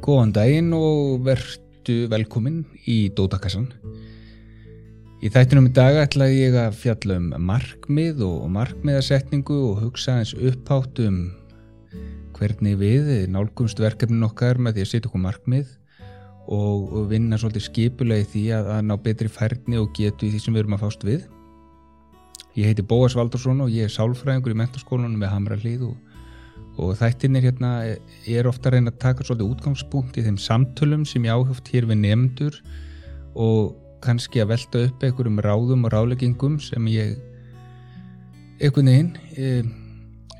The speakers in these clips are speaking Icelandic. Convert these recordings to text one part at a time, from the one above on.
Góðan daginn og verðtu velkomin í Dótakassan. Í þættinum í dag ætlaði ég að fjalla um markmið og markmiðasetningu og hugsa eins upphátt um hvernig við nálgumst verkefnin okkar með því að setja okkur markmið og vinna svolítið skipulegi því að, að ná betri færni og getu í því sem við erum að fást við. Ég heiti Bóas Valdursson og ég er sálfræðingur í mentarskólanum með Hamra hlýð og og þættinir hérna er ofta að reyna að taka svolítið útgangspunkt í þeim samtölum sem ég áhugt hér við nefndur og kannski að velta upp einhverjum ráðum og ráleggingum sem ég einhvern veginn e,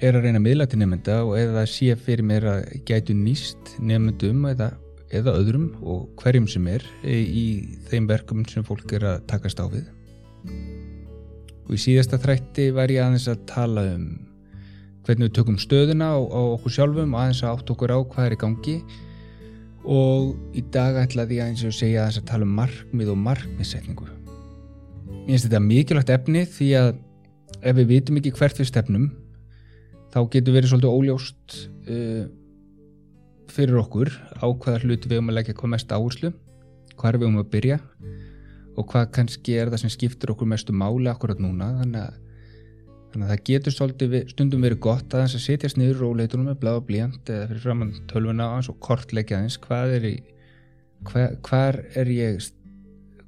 er að reyna að miðla til nefnda og eða sé fyrir mér að gætu nýst nefndum eða, eða öðrum og hverjum sem er e, í þeim verkum sem fólk er að takast á við. Og í síðasta þrætti var ég aðeins að tala um hvernig við tökum stöðuna á, á okkur sjálfum aðeins að átt okkur á hvað er í gangi. Og í dag ætlaði ég aðeins að segja aðeins að tala um markmið og markmiðsetningu Ég finnst þetta mikilvægt efni því að ef við vitum ekki hvert við stefnum þá getur verið svolítið óljóst uh, fyrir okkur á hvaða hluti við um að leggja hvað mest áherslu hvað er við um að byrja og hvað kannski er það sem skiptir okkur mestu máli akkurat núna. Þannig að Þannig að það getur svolítið stundum verið gott að þess að setjast niður róleitunum með blá og blíjant eða fyrir framann tölvuna á hans og kortleggja þess hvað er í, hver, hvar er ég,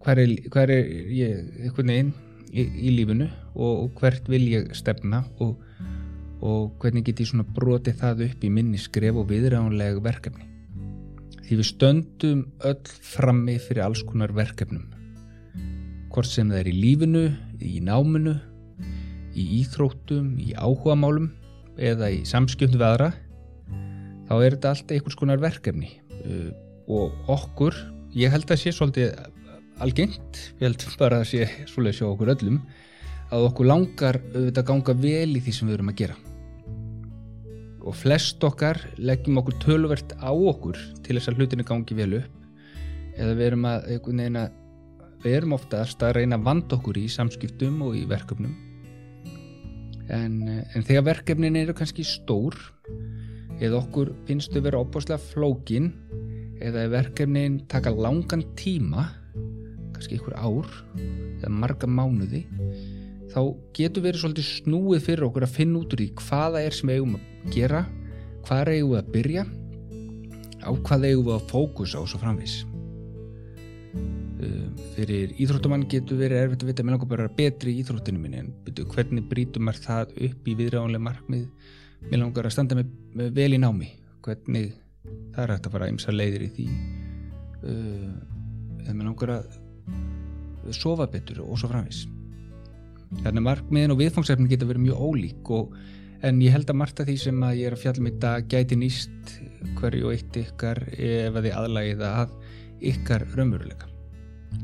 hvar er, hvar er ég einhvern veginn í, í lífinu og, og hvert vil ég stefna og, og hvernig get ég svona brotið það upp í minni skref og viðránlega verkefni. Því við stöndum öll frammi fyrir alls konar verkefnum. Hvort sem það er í lífinu, í náminu í íþróttum, í áhugamálum eða í samskjönd við aðra þá er þetta alltaf einhvers konar verkefni. Uh, og okkur, ég held að sé svolítið algengt, ég held bara að sé svolítið sjá okkur öllum að okkur langar auðvitað ganga vel í því sem við erum að gera. Og flest okkar leggjum okkur tölvert á okkur til þess að hlutinu gangi vel upp eða við erum að, við erum oftast að reyna að vanda okkur í samskiptum og í verkefnum en, eh, en þegar verkefnin eru kannski stór eða okkur finnst þau vera opbáslega flókin eða verkefnin taka langan tíma kannski ykkur ár eða marga mánuði þá getur verið svolítið snúið fyrir okkur að finna út úr í hvaða er sem við eigum að gera hvað eigum við að byrja á hvað eigum við að fókusa og svo framvis Eh, fyrir íþróttumann getur verið erfitt að vita mér langar bara betri í íþróttinu minni en byrju, hvernig brítum maður það upp í viðræðanlega markmið? Mér langar að standa með, með vel í námi. Hvernig það er hægt að fara eimsa leiðir í því. Uh, eða mér langar að sofa betur og svo framvis þannig að markmiðin og viðfangsefnin getur verið mjög ólík og, en ég held að margt að því sem að ég er að fjalla mitt um að gæti nýst hverju og eitt ykkar ef að þið aðlægið að ykkar raunveruleika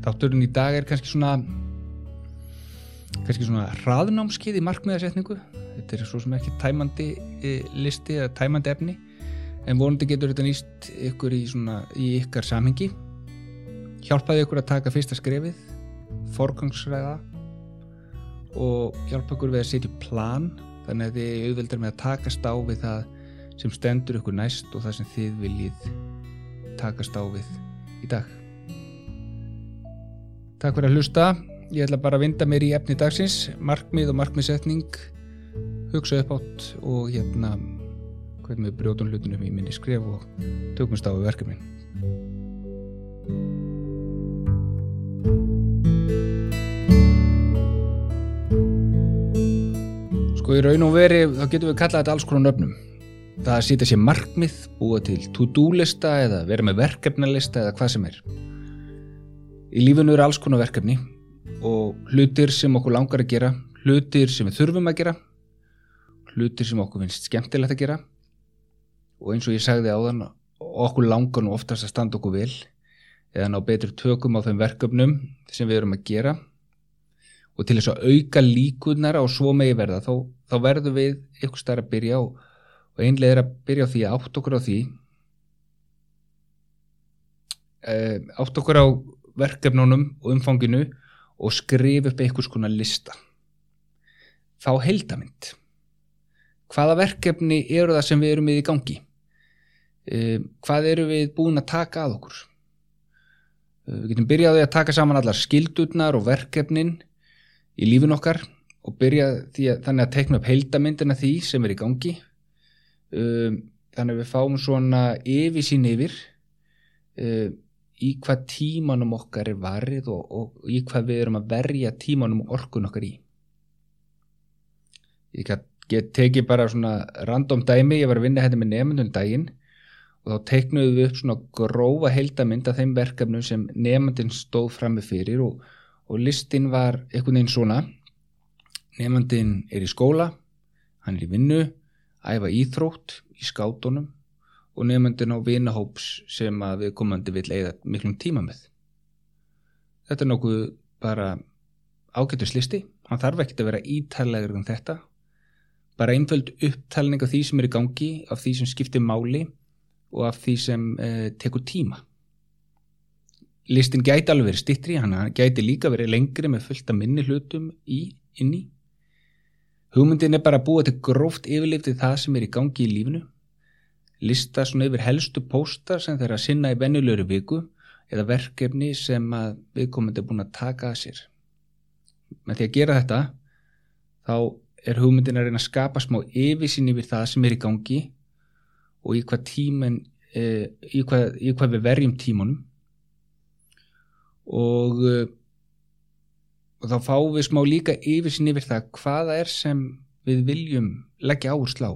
Þátturinn í dag er kannski svona kannski svona hraðnámskið í markmiðarsetningu þetta er svo sem ekki tæmandi eh, listi eða tæmandi efni en vonandi getur þetta nýst ykkur í, svona, í ykkar samhengi. Hjálpaði ykkur að taka fyrsta skrefið forgangsræða og hjálpa ykkur við að setja plan þannig að þið auðveldar með að takast á við það sem stendur ykkur næst og það sem þið viljið takast á við í dag Takk fyrir að hlusta. Ég ætla bara að vinda mér í efni dagsins, markmið og markmiðsetning, hugsa upp átt og hérna hvernig við brjóðum hlutunum í minni skref og tökumst á verkefnin. Sko í raun og veri þá getum við kallað þetta alls konar nöfnum. Það að sýta sér markmið, búa til to-do lista eða vera með verkefnalista eða hvað sem er. Í lífunu eru alls konar verkefni og hlutir sem okkur langar að gera, hlutir sem við þurfum að gera, hlutir sem okkur finnst skemmtilegt að gera. Og eins og ég sagði áðan, okkur langar nú oftast að standa okkur vel eða ná betur tökum á þeim verkefnum sem við erum að gera. Og til þess að auka líkunar á svo megi verða þá, þá verðum við ykkur starf að byrja og, og einlega er að byrja á því að átt okkur á því uh, átt okkur á verkefnunum og umfanginu og skrif upp einhvers konar lista. Þá heldamind. Hvaða verkefni eru það sem við erum við í gangi? uh, hvað eru við búin að taka að okkur uh, við getum byrjaði að taka saman allar skildurnar og verkefnin í lífin okkar og byrja að, þannig að tekna upp heildamindina því sem er í gangi um, þannig að við fáum svona yfirsýn yfir í hvað tímanum okkar er varrið og, og í hvað við erum að verja tímanum og orkun okkar í. Ég get tekið bara svona random dæmi, ég var að vinna hérna með nefndun daginn og þá teiknuðu við upp svona grófa heildamind af þeim verkefnum sem nefndin stóð fram með fyrir og, og listin var einhvern veginn svona. Nefndin er í skóla hann er í vinnu, æfa íþrótt í skátunum og nefndin á vinahóps sem að við komandi vil eigða miklum tíma með. Þetta er nokkuð bara ágættuslisti, hann þarf ekki að vera ítæðlegur um þetta, bara einföld upptalning af því sem er í gangi, af því sem skiptir máli og af því sem eh, tekur tíma. Listin gæti alveg verið stittri, hann gæti líka verið lengri með fullta minni hlutum í, inni. Hugmyndin er bara að búa til gróft yfirliftið það sem er í gangi í lífinu lista svona yfir helstu póstar sem þeirra sinna í vennulegri viku eða verkefni sem að viðkomandi er búin að taka að sér. Með því að gera þetta þá er hugmyndin að reyna að skapa smá yfirsinn yfir það sem er í gangi og í hvað tímen e, í, hvað, í hvað við verjum tímunum og, e, og þá fáum við smá líka yfirsinn yfir það hvaða er sem við viljum leggja áherslu á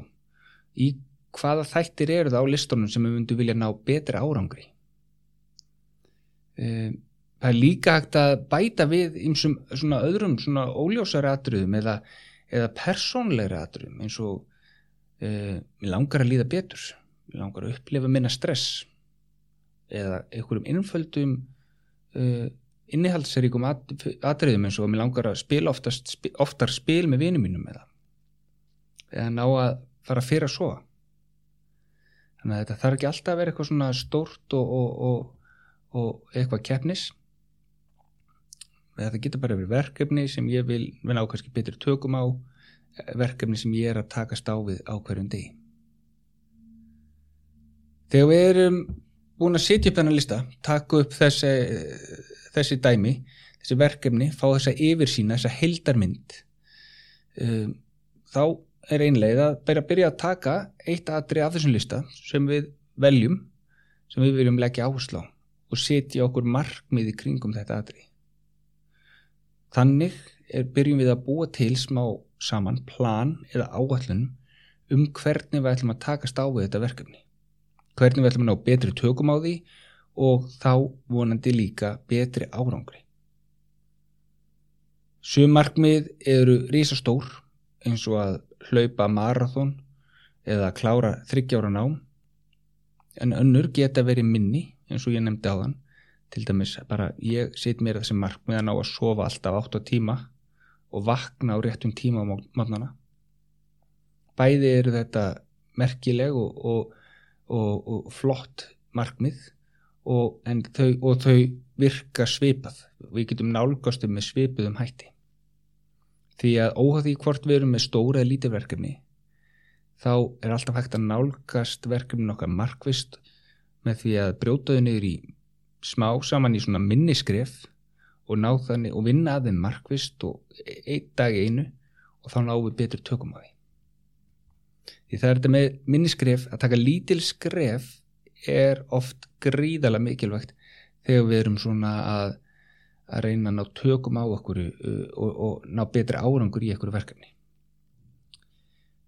í hvaða þættir eru það á listunum sem við myndum vilja ná betri árangri? Um, það er líka hægt að bæta við einsum svona öðrum svona óljósari atriðum eða, eða persónleiri atriðum eins og um, langar að líða betur. Langar að upplifa minna stress eða einhverjum innföldum uh, innihaldsseríkum atriðum eins og mér langar að spila oftast, oftar spil með vinum mínum eða eða ná að fara að fyrra svo þannig að þetta þarf ekki alltaf að vera eitthvað svona stórt og, og, og, og eitthvað keppnis. Þetta getur bara verið verkefni sem ég vil vinna á kannski betri tökum á verkefni sem ég er að takast á við á hverjum degi. Þegar við erum búin að sitja upp þennan lista taka upp þessi, þessi dæmi þessi verkefni, fá þessa yfirsýna þessa heldarmynd um, þá er einleið að byrja að taka eitt aðri af þessum lista sem við veljum, sem við viljum leggja áherslu á og setja okkur markmið í kringum þetta aðri. Þannig er, byrjum við að búa til smá saman plan eða áallun um hvernig við ætlum að takast á við þetta verkefni. Hvernig við ætlum að ná betri tökum á því og þá vonandi líka betri árangri. Sumarkmið eru rísastór eins og að hlaupa marathón eða klára þryggjára nám. En önnur geta verið minni eins og ég nefndi á þann til dæmis bara ég set mér þessi markmið að ná að sofa alltaf 8 tíma og vakna á réttum tíma á mannana bæði eru þetta merkileg og, og, og, og flott markmið þau, og þau virka svipað. Við getum nálgastum með svipuðum hætti því að óhagði hvort við erum með stóra eða lítið verkefni þá er alltaf hægt að nálgast verkefnin okkar markvist með því að brjótaðu niður í smá saman í svona minniskref og ná þannig og vinna að þeim markvist og einn dag einu og þá náum við betur tökum á því. Því það er þetta með minniskref að taka lítil skref er oft gríðala mikilvægt þegar við erum svona að að reyna að ná tökum á okkur uh, og, og ná betri árangur í okkur verkefni.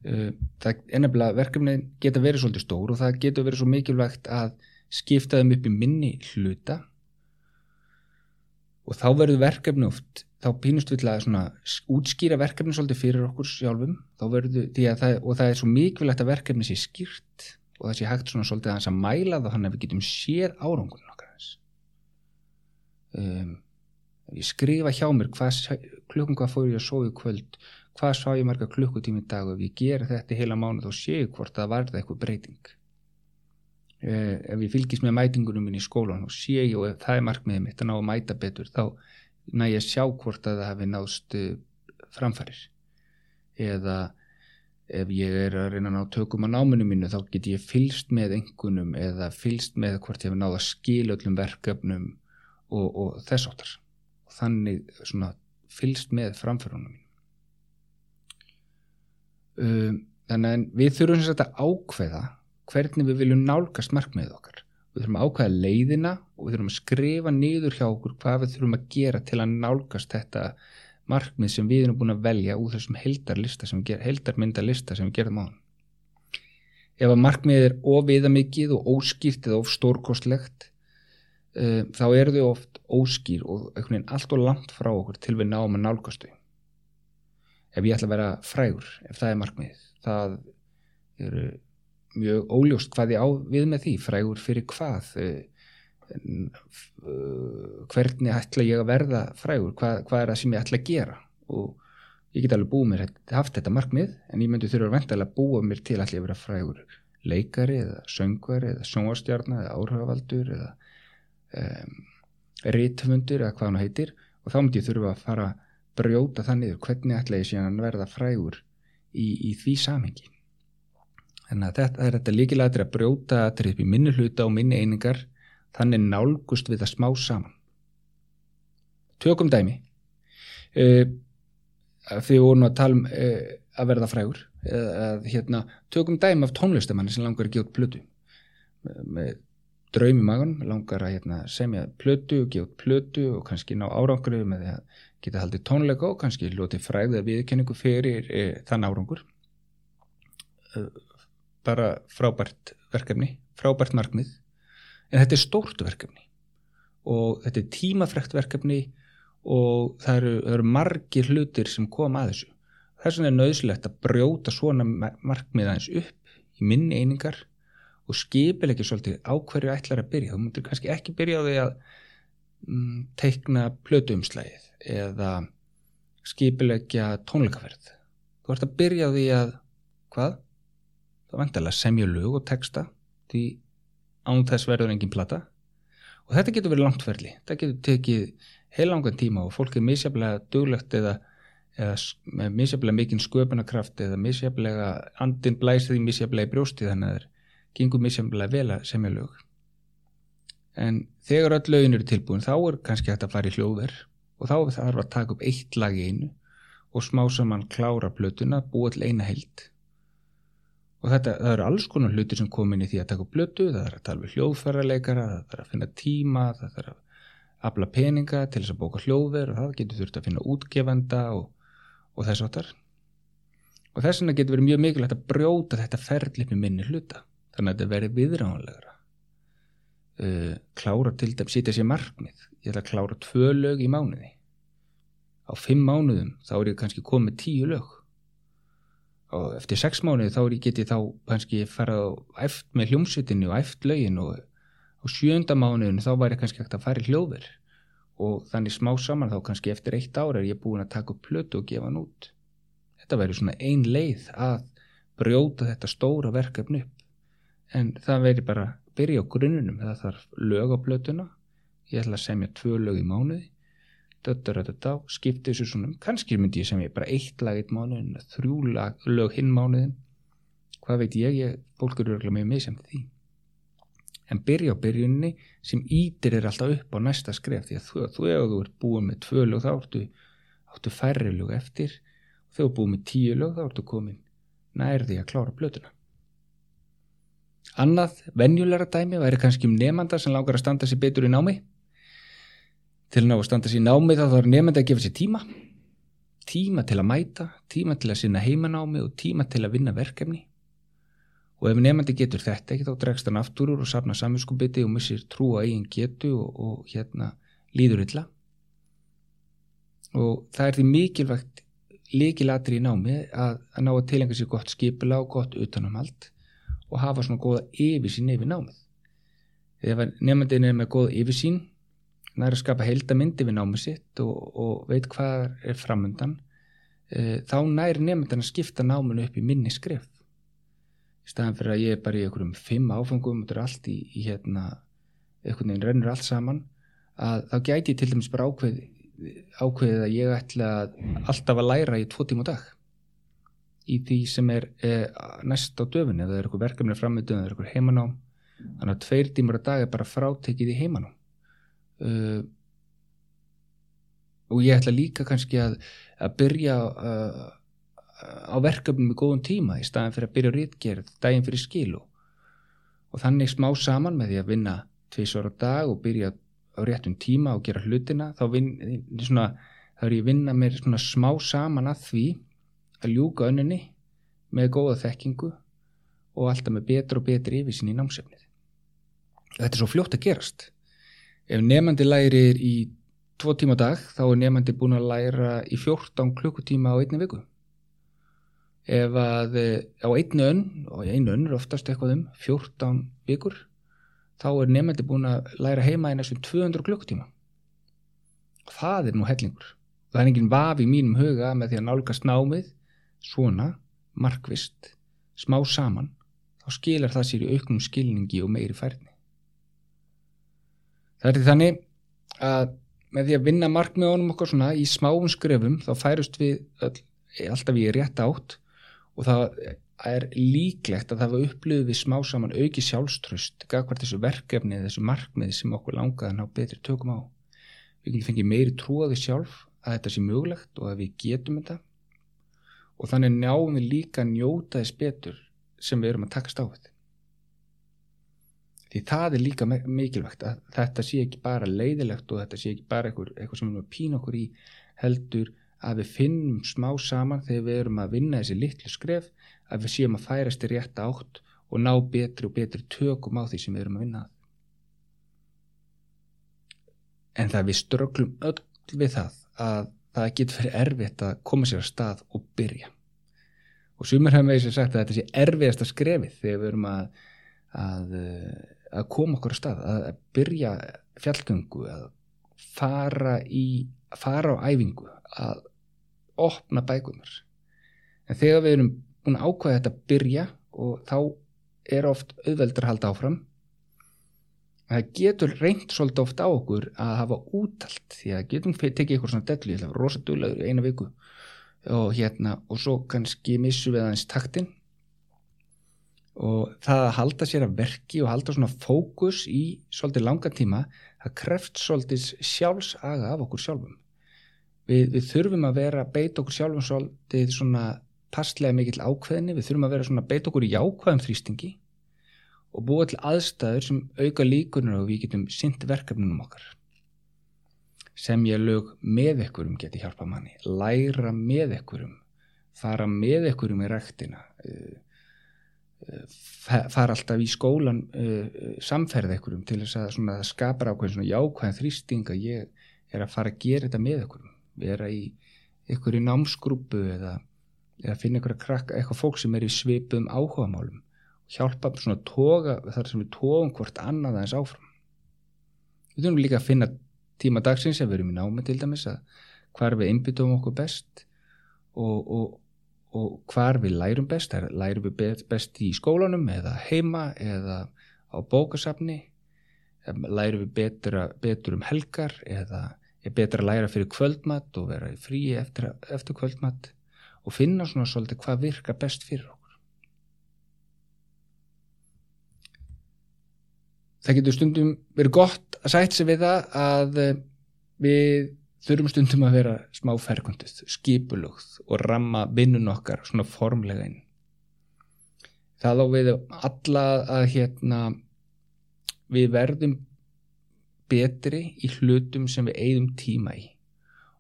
Uh, það er nefnilega verkefni geta verið svolítið stór og það getur verið svo mikilvægt að skipta þeim upp í minni hluta. Og þá verður verkefni oft þá pínust við til að svona, útskýra verkefni svolítið fyrir okkur sjálfum. Verður, það, og það er svo mikilvægt að verkefni sé skýrt og það sé hægt svona svolítið að, að mæla það þannig að við getum séð árangun okkar um, ég skrifa hjá mér klukkum hvað fór ég að í kvöld hvað sá ég marga klukkutími dag? Og ef ég ger þetta heila mánu þá sé ég hvort það varða eitthvað breyting. Eh, ef ég fylgis með mætingunum minn í skólan og sé ég og ef það er markmiðið mitt að ná að mæta betur þá næ ég að sjá hvort að það hefði náðst uh, framfærir eða ef ég er að reyna að ná tökum á náminu mínu þá get ég fylst með engunum eða fylst með hvort ég hef náða skil öllum verkefnum og, og þess áttar og þannig svona fylst með framförunum mín um, þannig að við þurfum að ákveða hvernig við viljum nálgast markmiðið okkar. Við þurfum að ákveða leiðina og við þurfum að skrifa niður hjá okkur hvað við þurfum að gera til að nálgast þetta markmið sem við erum búin að velja úr þessum heldarmyndalista sem við gerðum á hann ef að markmið er ofiðamikið og óskýrt eða of stórkostlegt um, þá eru þau oft óskýr og einhvern veginn allt og langt frá okkur til við náum að nálgastu ef ég ætla að vera frægur ef það er markmið það eru mjög óljóst hvað ég á við með því frægur fyrir hvað eh, hvernig ætla ég að verða frægur hvað, hvað er það sem ég ætla að gera? Og ég get alveg búið mér haft þetta markmið en ég myndi þurfa að venda að búa mér til að ég vera frægur leikari eða söngvari eða sjónvastjarnar eða áhrifavaldur eða um, rítumundur eða hvað hann heitir og þá myndi ég þurfa að fara að brjóta það niður hvernig ætla ég síðan að verða frægur í, í því samhengi Þannig að þetta er þetta líkilættir að brjóta þetta upp í minni hluta og minni einingar þannig nálgust við það smá saman. Tökum dæmi. Uh, því við vorum að tala um uh, að verða frægur. Uh, hérna, tökum dæmi af tónlistamanni sem langar að út plötu. Með draumi magun, langar að hérna, semja plötu og gefa plötu og kannski ná árangur með því að geta haldið tónleika og kannski loti fræðið viðkenningu fyrir þann árangur. Bara frábært verkefni, frábært markmið. En þetta er stórt verkefni og þetta er tímafrekt verkefni og það eru, það eru margir hlutir sem koma að þessu. Þess vegna er nöðslegt að brjóta svona markmið aðeins upp í minni einingar og skipil ekki svolítið á hverju ætlar að byrja, þú myndir kannski ekki byrja á því að mm, teikna plötuumslægið eða skipilegja tónleikaferð. Þú ert að byrja á því að hvað? þá vantilega semja lög og texta því án þess verður engin plata. Og þetta getur verið langtferðli þetta getur tekið heilangan tíma og fólk er misjaflega duglegt eða, eða misjaflega mikinn sköpunarkraft eða misjaflega andin blæsið í misjaflega í brjósti þannig það gengur misjaflega vel að semja lög. En þegar öll lögin eru tilbúin þá er kannski hægt að fara í hljóðverð og þá þarf að taka upp eitt lag í einu og smá saman klára plötuna, búa til eina held og þetta, það eru alls konar hluti sem kom inn í því að taka blötu, það er að tala við hljóðfærarleikara, það er að finna tíma, það er að afla peninga til þess að bóka hljóðver og það getur þurft að finna útgefenda og, og þess áttar. Og þess vegna getur verið mjög mikilvægt að brjóta þetta ferli með minni hluta, þannig að þetta verið viðránlegra. Uh, klára til dæm, sýtja sér markmið, ég ætla að klára tvö lög í mánuði. Á fimm mánuðum þá er ég kannski komið tíu lög. Og eftir sex mánuði þá geti þá kannski farað eft með hljómsvitinu og eft lögin og á sjönda mánuðin þá væri kannski hægt að fara í hljóður og þannig smá saman þá kannski eftir eitt ára er ég búin að taka upp plötu og gefa hann út. Þetta væri svona ein leið að brjóta þetta stóra verkefni upp en það veri bara byrja á grunnunum það þarf lög á plötuna. Ég ætla að semja tvö lög í mánuði. Döttaröttatá, skipti þessu svona kannski myndi ég sem ég bara eitt lag eitt mánuðin, þrjú lag, lög hinn mánuðin hvað veit ég, ég fólk eru örgulega með mig sem því. En byrja á byrjunni sem ítir er alltaf upp á næsta skref því að þú, þú ef þú ert búin með tvö lög þá áttu, áttu færri lög eftir. Og þegar þú búin með tíu lög þá áttu komin nærði að klára blötuna Annað, venjulegra dæmi væri kannski um nefnda sem langar að standa sér betur í námi. Til að ná að standa sér í námi þá þarf nefndi að gefa sér tíma. Tíma til að mæta, tíma til að sinna heimanámi og tíma til að vinna verkefni. Og ef nefndi getur þetta ekki þá dregst hann aftur úr og sapna saminskupiti og missir trú á eigin getu og, og hérna líður illa. Og það er því mikilvægt líkilatri í námi að, að ná að tilengja sér gott skipila og gott utanum allt og hafa svona góða yfirsýn yfir námið. Ef nefndin er með góða yfirsýn næri að skapa heildamindi við námið sitt og, og veit hvað er framöndan e, þá næri nefndan að skipta náminu upp í minni skrif í staðan fyrir að ég er bara í einhverjum fimm áfengum og þetta er allt í, í hérna einhvern veginn rennur allt saman að þá gæti ég til dæmis bara ákveð ákveðið að ég ætla alltaf að læra í tvo tíma dag í því sem er eh, næst á döfunni, eða það er eitthvað verkefni framöndun, eða eitthvað heimanám. Þannig að tveir tímur að dag er bara frátekið í heimanám. Uh, og ég ætla líka kannski að, að byrja uh, á verkefnum í góðum tíma í staðan fyrir að byrja rítgerð daginn fyrir skilu og þannig smá saman með því að vinna tviðsvara dag og byrja á réttum tíma og gera hlutina þá, vin, svona, þá er ég að vinna mér smá saman að því að ljúka önninni með góða þekkingu og alltaf með betur og betur yfirsinn í námsefnið. Þetta er svo fljótt að gerast. Ef nefandi lærir í tvo tíma dag þá er nefandi búin að læra í 14 klukkutíma á einni viku. Ef að eh, á einu önn, og einu önn er oftast eitthvað um 14 vikur, þá er nefandi búin að læra heima í næstum 200 klukkutíma. Það er nú hellingur. Það er enginn vafi í mínum huga með því að nálgast námið svona, markvist, smá saman, þá skilar það sér í auknum skilningi og meiri færni. Það er því þannig að með því að vinna markmiðunum okkar svona í smáum skrefum þá færust við öll, alltaf í rétt átt og það er líklegt að það var upplöfuð við smá saman auki sjálfströst gafkvært þessu verkefni, þessu markmiði sem okkur langaði að ná betri tökum á við fengið meiri trúaði sjálf að þetta sé mögulegt og að við getum þetta og þannig náum við líka að njóta þess betur sem við erum að takast á þetta því það er líka mikilvægt að þetta sé ekki bara leiðilegt og þetta sé ekki bara eitthvað, sem við erum að pína okkur í heldur að við finnum smá saman þegar við erum að vinna þessi litlu skref að við séum að færast í rétt átt og ná betri og betri tökum á því sem við erum að vinna en það við ströglum öll við það að það getur fyrir erfitt að koma sér að stað og byrja og sumur hefum við sér sagt að þetta sé erfiðast að skrefið þegar við erum að, að að koma okkur á stað, að byrja fjallgöngu, að fara í, að fara á æfingu, að opna bækunar. En þegar við erum búin að ákvæða þetta að byrja og þá er oft auðveldur að halda áfram, það getur reynd svolítið oft á okkur að hafa útalt því að getum tekið ykkur svona dellu, það var rosadulegur eina viku og hérna og svo kannski missu við aðeins taktinn og það að halda sér að verki og halda svona fókus í svolítið langa tíma það kreft svolítið sjálfsaga af okkur sjálfum. Við, við þurfum að vera beit okkur sjálfum svolítið svona passlega mikill ákveðinni við þurfum að vera svona beit okkur í jákvæðum þrýstingi og búa til aðstæður sem auka líkunar og við getum synd verkefnunum okkar sem ég lög með ekkurum geti hjálpa manni. Læra með ekkurum fara með ekkurum í rektina uh, fara alltaf í skólan uh, samferða einhverjum til þess að svona, það skapar ákveðin svona jákvæðan þrýsting að ég er að fara að gera þetta með einhverjum. Vera í einhverju námsgrúpu eða, eða finna einhverja krakka eitthvað fólk sem er í svipum áhugamálum. Og hjálpa svona toga þar sem við tóum hvort annað aðeins áfram. Við þurfum líka að finna tíma dagsins ef við erum í námi til dæmis að hvar við einbyttum okkur best og, og og hvar við lærum best, lærum við best í skólanum eða heima eða á bókasafni, lærum við betra, betur um helgar eða er betra að læra fyrir kvöldmatt og vera í fríi eftir, eftir kvöldmatt og finna svona svolítið hvað virka best fyrir okkur. Það getur stundum verið gott að sætt sig við það að við þurfum stundum að vera smá ferkundið, skipulugð og ramma vinnun okkar svona formlega inn. Það á við alla að hérna við verðum betri í hlutum sem við eigðum tíma í.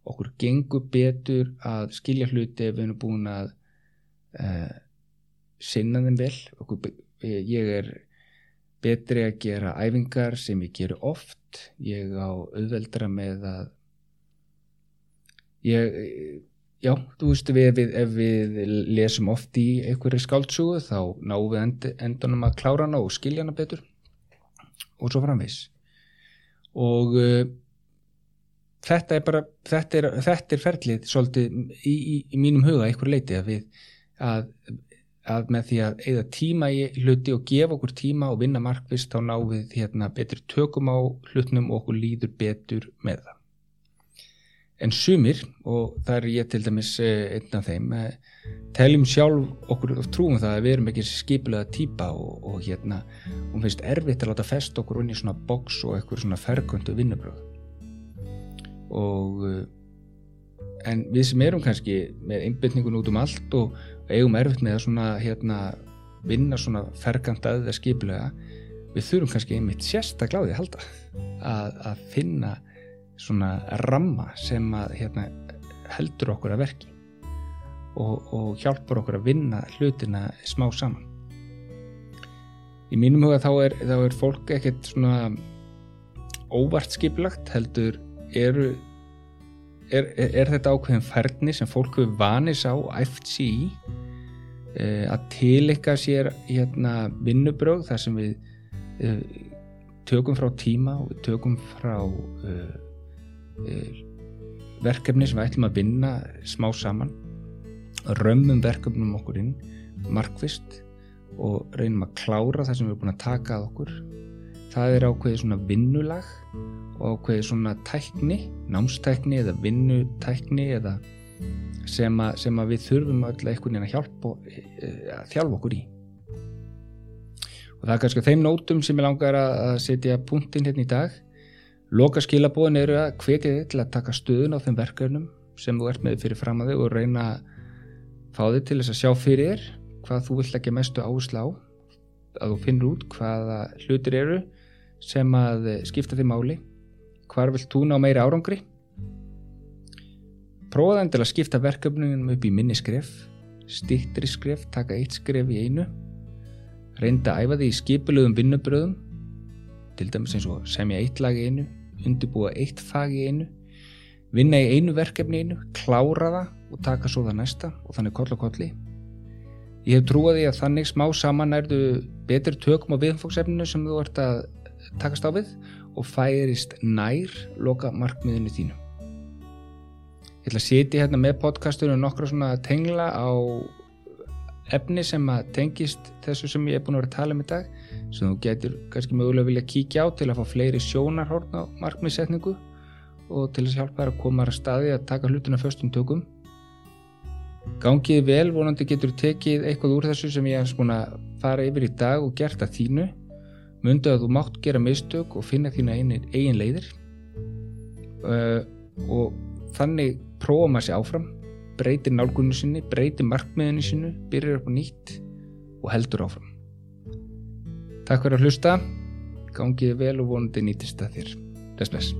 Okkur gengur betur að skilja hluti ef við erum búin að uh, sinna þeim vel. Okkur, ég er betri að gera æfingar sem ég geru oft. Ég á auðveldra með að ég, já, þú veist við, við, ef við lesum oft í einhverju skáldsúgu þá náum við end, endanum að klára hana og skilja hana betur og svo framvegs og uh, þetta er bara þetta er, þetta er ferlið svolítið í, í, í mínum huga einhver leiti að við að, að með því að eða tíma í hluti og gefa okkur tíma og vinna markvist þá náum við hérna betri tökum á hlutnum og okkur líður betur með það. En sumir og það er ég til dæmis eh, einn af þeim eh, teljum sjálf okkur trúum það að við erum ekki skipilega týpa og, og hérna og finnst erfitt að láta fest okkur inn í svona boks og eitthvað svona fergöndu vinnubröð og eh, en við sem erum kannski með einbindningun út um allt og eigum erfitt með að svona hérna vinna svona ferganda eða skipilega við þurfum kannski einmitt sérstaklega á því að halda að, að finna svona ramma sem að hérna, heldur okkur að verki og, og hjálpar okkur að vinna hlutina smá saman. Í mínum huga þá er, þá er fólk ekkert svona óvart skiplagt heldur eru er, er, þetta ákveðin færni sem fólk hefur vanis á æft sí e, að tilikka sér hérna vinnubröð þar sem við e, tökum frá tíma og tökum frá Eh, verkefni sem við ætlum að vinna smá saman römmum verkefnum okkur inn markvist og reynum að klára það sem við erum búin að taka að okkur það er ákveðið svona vinnulag og ákveðið svona tækni námstækni eða vinnutækni eða sem að, sem að við þurfum öll eitthvað að hjálpa eh, að þjálfa okkur í. Og það er kannski þeim nótum sem ég langar að setja punktinn hérna í dag. Loka skilabóðin eru að þig til að taka stuðun á þeim verkefnum sem þú ert með fyrir fram að þig og reyna að fá þig til þess að sjá fyrir þér hvað þú vill ekki mestu áherslu á að þú finnur út hvaða hlutir eru sem að skipta þig máli. Hvar vill þú ná meiri árangri? Prófaðan til að skipta verkefnum upp í minni skref stittri skref, taka eitt skref í einu. Reynda að æfa þig í skipuluðum vinnubröðum til dæmis eins og semja eitt lag í einu undirbúa eitt fag í einu vinna í einu verkefni í einu klára það og taka svo það næsta og þannig koll og kolli. Ég hef trúið því að þannig smá saman erðu betur tökum á viðfóksefninu sem þú ert að takast á við og færist nær loka markmiðinu þínu. Ég ætla að setja hérna með podcastunum nokkra svona tengla á efni sem að tengist þessu sem ég er búin að vera að tala um í dag sem þú getur kannski mögulega vilja kíkja á til að fá fleiri sjónarhórn á markmiðsetningu og til þess að hjálpa þær að koma að staði að taka hlutina förstum tökum. Gangið vel, vonandi getur tekið eitthvað úr þessu sem ég hef búin að fara yfir í dag og gert að þínu mundu að þú mátt gera mistök og finna þína eigin, eigin leiðir uh, og þannig prófa maður sér áfram breytir nálgunni sinni, breytir markmiðinu sinu byrjar upp á nýtt og heldur áfram Takk fyrir að hlusta, gangið vel og vonandi nýtist að þér. Bless, bless.